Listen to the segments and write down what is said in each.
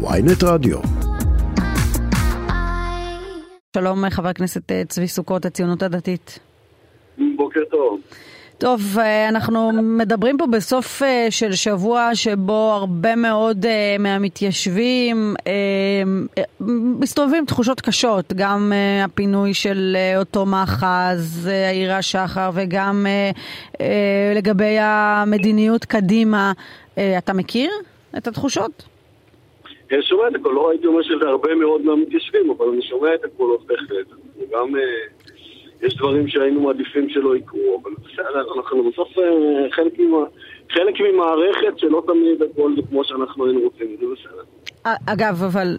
ויינט רדיו. שלום חבר הכנסת אה, צבי סוכות, הציונות הדתית. בוקר טוב. טוב, אה, אנחנו מדברים פה בסוף אה, של שבוע שבו הרבה מאוד מהמתיישבים מסתובבים תחושות קשות, גם הפינוי של אותו מאחז, העיר השחר, וגם לגבי המדיניות קדימה. אתה מכיר את התחושות? אני שומע את הכל, לא הייתי אומר שזה הרבה מאוד מהמתיישבים, אבל אני שומע את הקולות בהחלט. וגם אה, יש דברים שהיינו מעדיפים שלא יקרו, אבל בסדר, אנחנו בסוף אה, חלק, חלק ממערכת שלא תמיד הכל זה כמו שאנחנו היינו רוצים, זה בסדר. אגב, אבל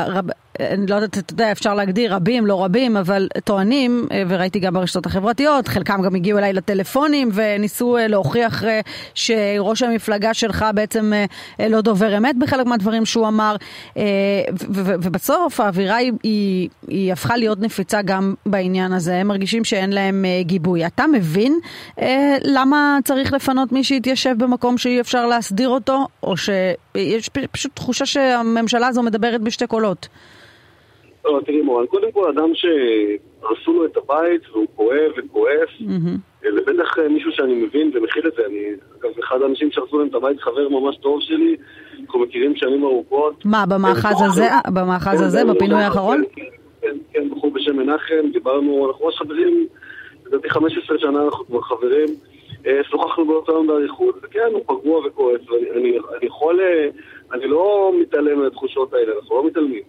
רב, אני לא יודעת, אתה יודע, אפשר להגדיר רבים, לא רבים, אבל טוענים, אה, וראיתי גם ברשתות החברתיות, חלקם גם הגיעו אליי לטלפונים וניסו אה, להוכיח אה, שראש המפלגה שלך בעצם לא דובר אמת בחלק מהדברים שהוא אמר, ובסוף האווירה היא, היא, הפכה להיות נפיצה גם בעניין הזה, הם מרגישים שאין להם גיבוי. אתה מבין למה צריך לפנות מי שהתיישב במקום שאי אפשר להסדיר אותו, או שיש פשוט תחושה שהממשלה הזו מדברת בשתי קולות? לא, תראי מורן, קודם כל אדם שהרסו לו את הבית והוא כואב וכועס, זה בטח אה, מישהו שאני מבין ומכיל את זה. אני, אגב, אחד האנשים שהרסו להם את הבית, חבר ממש טוב שלי, אנחנו מכירים שנים ארוכות. מה, במאחז כן, הזה? במאחז כן, הזה? כן, בפינוי האחרון? כן, כן, בחור בשם מנחם, דיברנו, אנחנו ממש חברים, לדעתי 15 שנה אנחנו כבר חברים. אה, שוחחנו באותו יום באריכות, וכן, הוא פגוע וכועס, ואני יכול, אה, אני לא מתעלם מהתחושות האלה, אנחנו לא מתעלמים.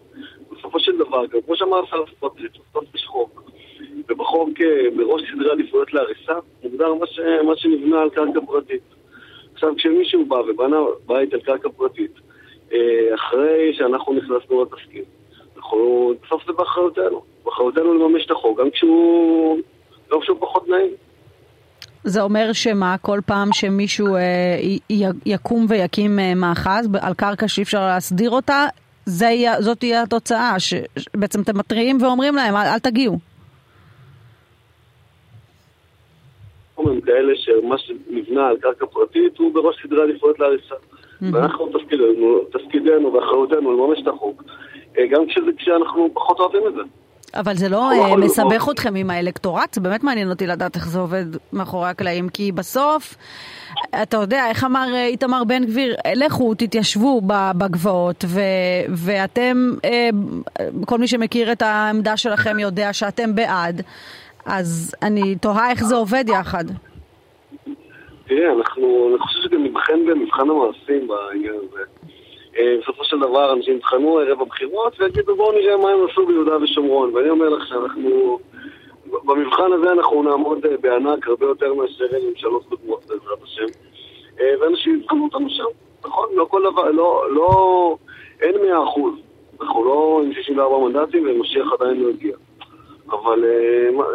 בסופו של דבר, גם כמו שאמר השר סמוטריץ', בסוף יש חוק. ובחוק, בראש סדרי עדיפויות להריסה, מוגדר מה, ש... מה שנבנה על קרקע פרטית. עכשיו, כשמישהו בא ובנה בית על קרקע פרטית, אה, אחרי שאנחנו נכנסנו לתפקיד, אנחנו, בסוף זה באחריותנו. באחריותנו לממש את החוק, גם כשהוא, גם כשהוא פחות נעים. זה אומר שמה, כל פעם שמישהו אה, י, יקום ויקים אה, מאחז על קרקע שאי אפשר להסדיר אותה, זה, זאת תהיה התוצאה, שבעצם אתם מתריעים ואומרים להם, אל, אל תגיעו. הם כאלה שמה שנבנה על קרקע פרטית הוא בראש סדרי עדיפויות להריסה. ואנחנו תפקידנו, תפקידנו ואחריותנו לממש את החוק, אה, גם כשזה, כשאנחנו פחות אוהבים את זה. אבל זה לא אה, מסבך אתכם עם האלקטורט? זה באמת מעניין אותי לדעת איך זה עובד מאחורי הקלעים, כי בסוף, אתה יודע, איך אמר אה, איתמר בן גביר, לכו, תתיישבו בגבעות, ו- ואתם, אה, כל מי שמכיר את העמדה שלכם יודע שאתם בעד, אז אני תוהה איך זה עובד יחד. תראה, אנחנו, אני חושב שגם נבחן במבחן המעשים בעניין הזה. אה, בסופו של דבר אנשים יבחנו ערב הבחירות ויגידו בואו נראה מה הם עשו ביהודה ושומרון ואני אומר לך שאנחנו במבחן הזה אנחנו נעמוד בענק הרבה יותר מאשר ממשלות קודמות בעזרת השם. אה, ואנשים יבחנו אותנו שם, נכון? לא כל דבר, לא, לא, אין מאה אחוז. אנחנו לא עם 64 מנדטים ומשיח עדיין לא הגיע. אבל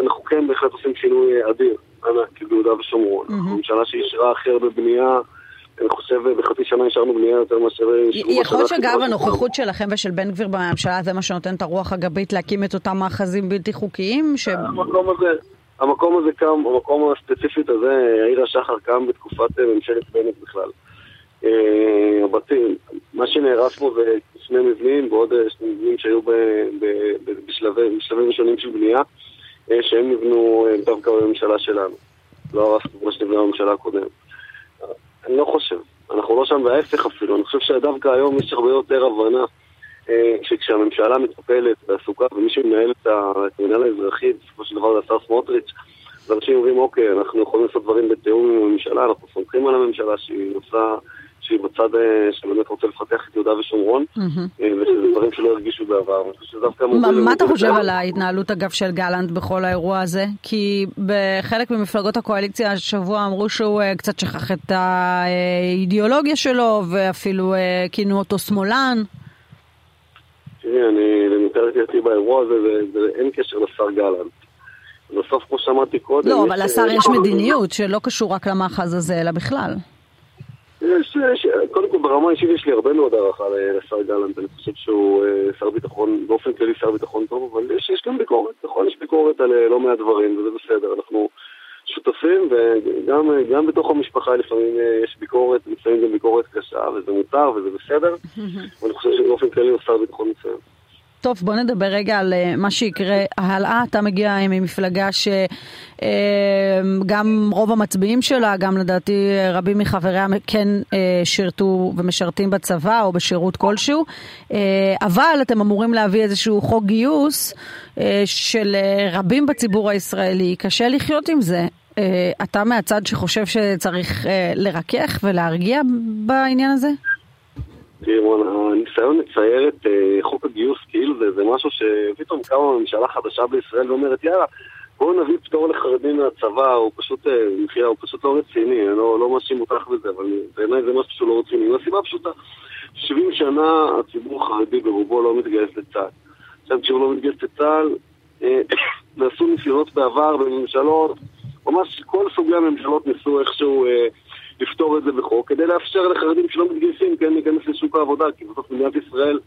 אנחנו כן בהחלט עושים שינוי אדיר ענק ביהודה ושומרון, אנחנו ממשלה שאישרה הכי הרבה בנייה אני חושב בחצי שנה השארנו בנייה יותר מאשר... יכול להיות שאגב הנוכחות שלכם ושל בן גביר בממשלה זה מה שנותן את הרוח הגבית להקים את אותם מאחזים בלתי חוקיים? ש... המקום הזה, המקום הזה קם, המקום הספציפית הזה, העיר השחר קם בתקופת ממשלת בנט בכלל. אה, הבתים, מה שנהרס פה זה שני מבנים ועוד אה, שני מבנים שהיו בשלבים ראשונים של בנייה, אה, שהם נבנו דווקא בממשלה שלנו. לא הרסנו כמו שנבנה בממשלה הקודמת. אני לא חושב. אנחנו לא שם, וההפך אפילו. אני חושב שדווקא היום יש הרבה יותר הבנה אה, שכשהממשלה מטפלת ועסוקה, ומי שמנהל את המנהל האזרחי, בסופו של דבר זה השר סמוטריץ', ואנשים אומרים, אוקיי, אנחנו יכולים לעשות דברים בתיאום עם הממשלה, אנחנו סומכים על הממשלה שהיא עושה... שהיא בצד אה, שבאמת רוצה לפתח את יהודה ושומרון, אה, ושזה דברים שלא הרגישו בעבר. מה אתה חושב על ההתנהלות, אגב, של גלנט בכל האירוע הזה? כי בחלק ממפלגות הקואליציה השבוע אמרו שהוא אה, קצת שכח את האידיאולוגיה שלו, ואפילו כינו אותו שמאלן. תראי, אני, למיטב ידיעתי באירוע הזה, ואין קשר לשר גלנט. בסוף, כמו שאמרתי קודם... לא, אבל לשר יש מדיניות שלא קשור רק למאחז הזה, אלא בכלל. יש, יש, קודם כל ברמה האישית יש לי הרבה מאוד הערכה לשר גלנט, אני חושב שהוא אה, שר ביטחון, באופן כללי שר ביטחון טוב, אבל יש, יש גם ביקורת, נכון? יש ביקורת על אה, לא מעט דברים, וזה בסדר, אנחנו שותפים, וגם בתוך המשפחה לפעמים אה, יש ביקורת, לפעמים גם ביקורת קשה, וזה מותר וזה בסדר, ואני חושב באופן כללי הוא שר ביטחון מצוין. טוב, בוא נדבר רגע על אה, מה שיקרה הלאה. אתה מגיע ממפלגה שגם אה, רוב המצביעים שלה, גם לדעתי רבים מחבריה כן אה, שירתו ומשרתים בצבא או בשירות כלשהו, אבל אתם אמורים להביא איזשהו חוק גיוס של רבים בציבור הישראלי. קשה לחיות עם זה. אתה מהצד שחושב שצריך לרכך ולהרגיע בעניין הזה? הניסיון לצייר את uh, חוק הגיוס כאילו זה, זה משהו שפתאום קמה ממשלה חדשה בישראל ואומרת יאללה בואו נביא פטור לחרדים מהצבא, הוא פשוט, מחייה, הוא פשוט לא רציני, אני לא, לא מאשים אותך בזה, אבל בעיניי זה משהו שהוא לא רציני. מהסיבה פשוטה, 70 שנה הציבור החרדי ברובו לא מתגייס לצה"ל. עכשיו כשהוא לא מתגייס לצה"ל, אה, נעשו ניסיונות בעבר בממשלות, ממש כל סוגי הממשלות ניסו איכשהו אה, לפתור את זה בחוק, כדי לאפשר לחרדים שלא מתגייסים כן להיכנס לשוק העבודה, כי בסוף מדינת ישראל,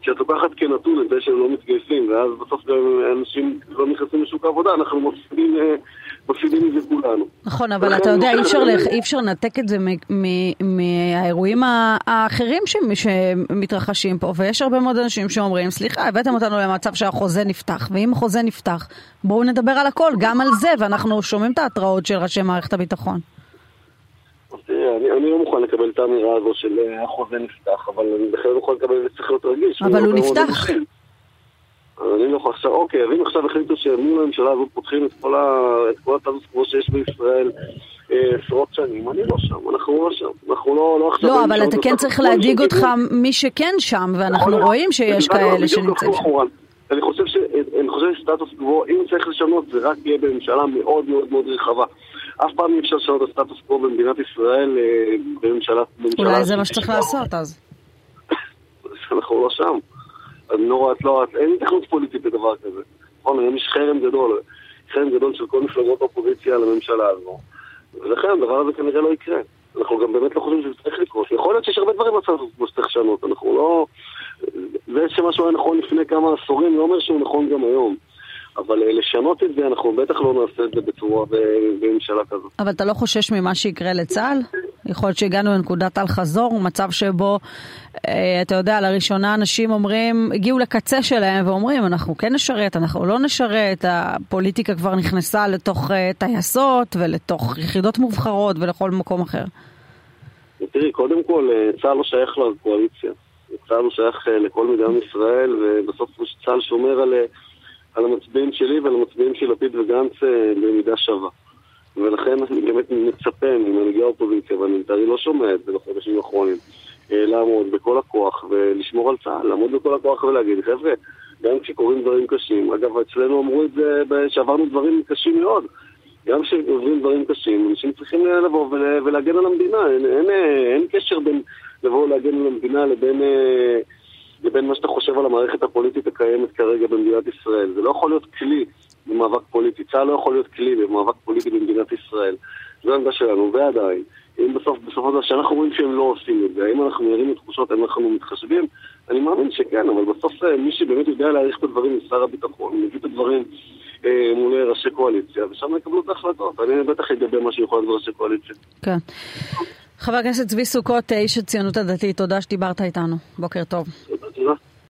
כשאת לוקחת כנתון את זה שהם לא מתגייסים, ואז בסוף גם אנשים לא נכנסים לשוק העבודה, אנחנו מפסידים, אה, מפסידים מזה כולנו. נכון, אבל אתה יודע, אי אפשר, אי אפשר לנתק את זה מהאירועים האחרים שמתרחשים פה, ויש הרבה מאוד אנשים שאומרים, סליחה, הבאתם אותנו למצב שהחוזה נפתח, ואם החוזה נפתח, בואו נדבר על הכל, גם על זה, ואנחנו שומעים את ההתראות של ראשי מערכת הביטחון. תראה, אני, אני לא מוכן לקבל את האמירה הזו של אה, החוזה נפתח, אבל אני בכלל לא מוכן לקבל את זה צריך להיות רגיש. אבל הוא נפתח. אני לא יכול עכשיו, אוקיי, אז אם עכשיו החליטו שמול הממשלה הזאת פותחים את כל, ה, את כל הטאבוס כמו שיש בישראל אה, עשרות שנים, אני לא שם, אנחנו לא שם, אנחנו לא, לא עכשיו... לא, אבל אתה כן צריך להדאיג אותך מי שכן שם, ואנחנו רואים שיש כאלה שנמצאים שם. אני חושב שסטטוס קוו, אם צריך לשנות, זה רק יהיה בממשלה מאוד מאוד מאוד רחבה. אף פעם אי אפשר לשנות את הסטטוס קוו במדינת ישראל אה, בממשלה... אולי זה מה שצריך לעשות אז. אנחנו לא שם. אני לא רואה, לא, אין התכנות פוליטית לדבר כזה. נכון, היום יש חרם גדול, חרם גדול של כל מפלגות האופוזיציה לממשלה הזו. ולכן הדבר הזה כנראה לא יקרה. אנחנו גם באמת לא חושבים שזה צריך לקרות. יכול להיות שיש הרבה דברים בצד כמו שצריך לשנות. אנחנו לא... זה שמשהו היה נכון לפני כמה עשורים, לא אומר שהוא נכון גם היום. אבל אה, לשנות את זה, אנחנו בטח לא נעשה את זה בצורה, בממשלה כזאת. אבל אתה לא חושש ממה שיקרה לצה"ל? יכול להיות שהגענו לנקודת אל-חזור, מצב שבו, אה, אתה יודע, לראשונה אנשים אומרים, הגיעו לקצה שלהם ואומרים, אנחנו כן נשרת, אנחנו לא נשרת, הפוליטיקה כבר נכנסה לתוך אה, טייסות ולתוך יחידות מובחרות ולכל מקום אחר. תראי, קודם כל, צה"ל לא שייך לקואליציה. צה"ל הוא שייך לכל מדינת ישראל, ובסוף צה"ל שומר על... על המצביעים שלי ועל המצביעים של לפיד וגנץ אה, במידה שווה. ולכן אני באמת מצפה ממנהיגי האופוזיציה, ואני לצערי לא שומע את זה בחודשים האחרונים, אה, לעמוד בכל הכוח ולשמור על צה"ל, לעמוד בכל הכוח ולהגיד, חבר'ה, גם כשקורים דברים קשים, אגב, אצלנו אמרו את זה שעברנו דברים קשים מאוד. גם כשעוברים דברים קשים, אנשים צריכים לבוא ולהגן על המדינה. אין, אין, אין קשר בין לבוא ולהגן על המדינה לבין... אה, לבין מה שאתה חושב על המערכת הפוליטית הקיימת כרגע במדינת ישראל. זה לא יכול להיות כלי במאבק פוליטי. צה"ל לא יכול להיות כלי במאבק פוליטי במדינת ישראל. זו העמדה שלנו, ועדיין, אם בסוף, בסופו של דבר, כשאנחנו רואים שהם לא עושים את זה, האם אנחנו נראים לתחושות, האם אנחנו מתחשבים? אני מאמין שכן, אבל בסוף אה, מי שבאמת יודע להעריך את הדברים זה שר הביטחון, מביא את הדברים אה, מול ראשי קואליציה, ושם יקבלו את ההחלטות. אני בטח אגבה מה שיכול להיות בראשי קואליציה. כן. חבר הכנסת צבי סוכות, איש הציונות הדתית, תודה שדיברת איתנו. בוקר טוב.